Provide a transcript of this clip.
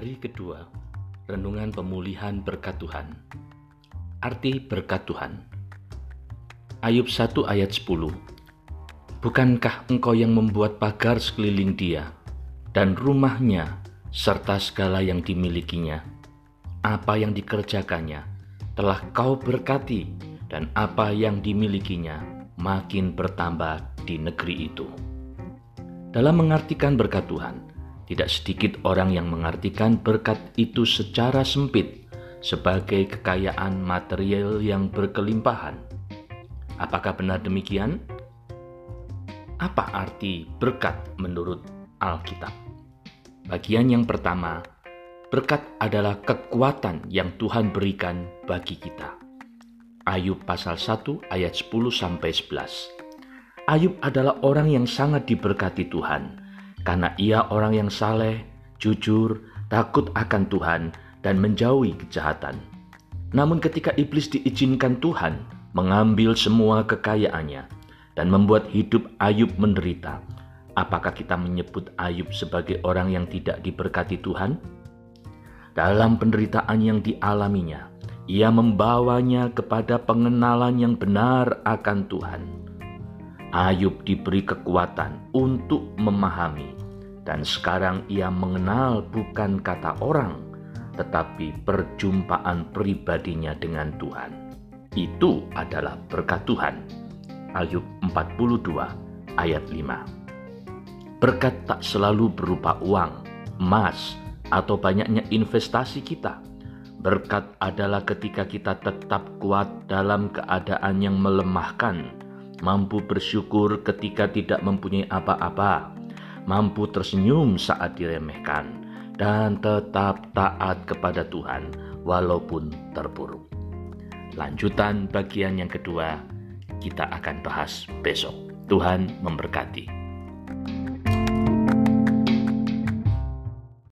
Hari kedua, Renungan Pemulihan Berkat Tuhan. Arti berkat Tuhan. Ayub 1 ayat 10. Bukankah engkau yang membuat pagar sekeliling dia dan rumahnya serta segala yang dimilikinya? Apa yang dikerjakannya telah kau berkati dan apa yang dimilikinya makin bertambah di negeri itu. Dalam mengartikan berkat Tuhan, tidak sedikit orang yang mengartikan berkat itu secara sempit sebagai kekayaan material yang berkelimpahan. Apakah benar demikian? Apa arti berkat menurut Alkitab? Bagian yang pertama, berkat adalah kekuatan yang Tuhan berikan bagi kita. Ayub pasal 1 ayat 10 sampai 11. Ayub adalah orang yang sangat diberkati Tuhan karena ia orang yang saleh, jujur, takut akan Tuhan, dan menjauhi kejahatan. Namun, ketika iblis diizinkan Tuhan mengambil semua kekayaannya dan membuat hidup Ayub menderita, apakah kita menyebut Ayub sebagai orang yang tidak diberkati Tuhan? Dalam penderitaan yang dialaminya, ia membawanya kepada pengenalan yang benar akan Tuhan Ayub diberi kekuatan untuk memahami, dan sekarang ia mengenal bukan kata orang, tetapi perjumpaan pribadinya dengan Tuhan. Itu adalah berkat Tuhan. Ayub 42 ayat 5. Berkat tak selalu berupa uang, emas, atau banyaknya investasi kita. Berkat adalah ketika kita tetap kuat dalam keadaan yang melemahkan mampu bersyukur ketika tidak mempunyai apa-apa, mampu tersenyum saat diremehkan, dan tetap taat kepada Tuhan walaupun terpuruk. Lanjutan bagian yang kedua kita akan bahas besok. Tuhan memberkati.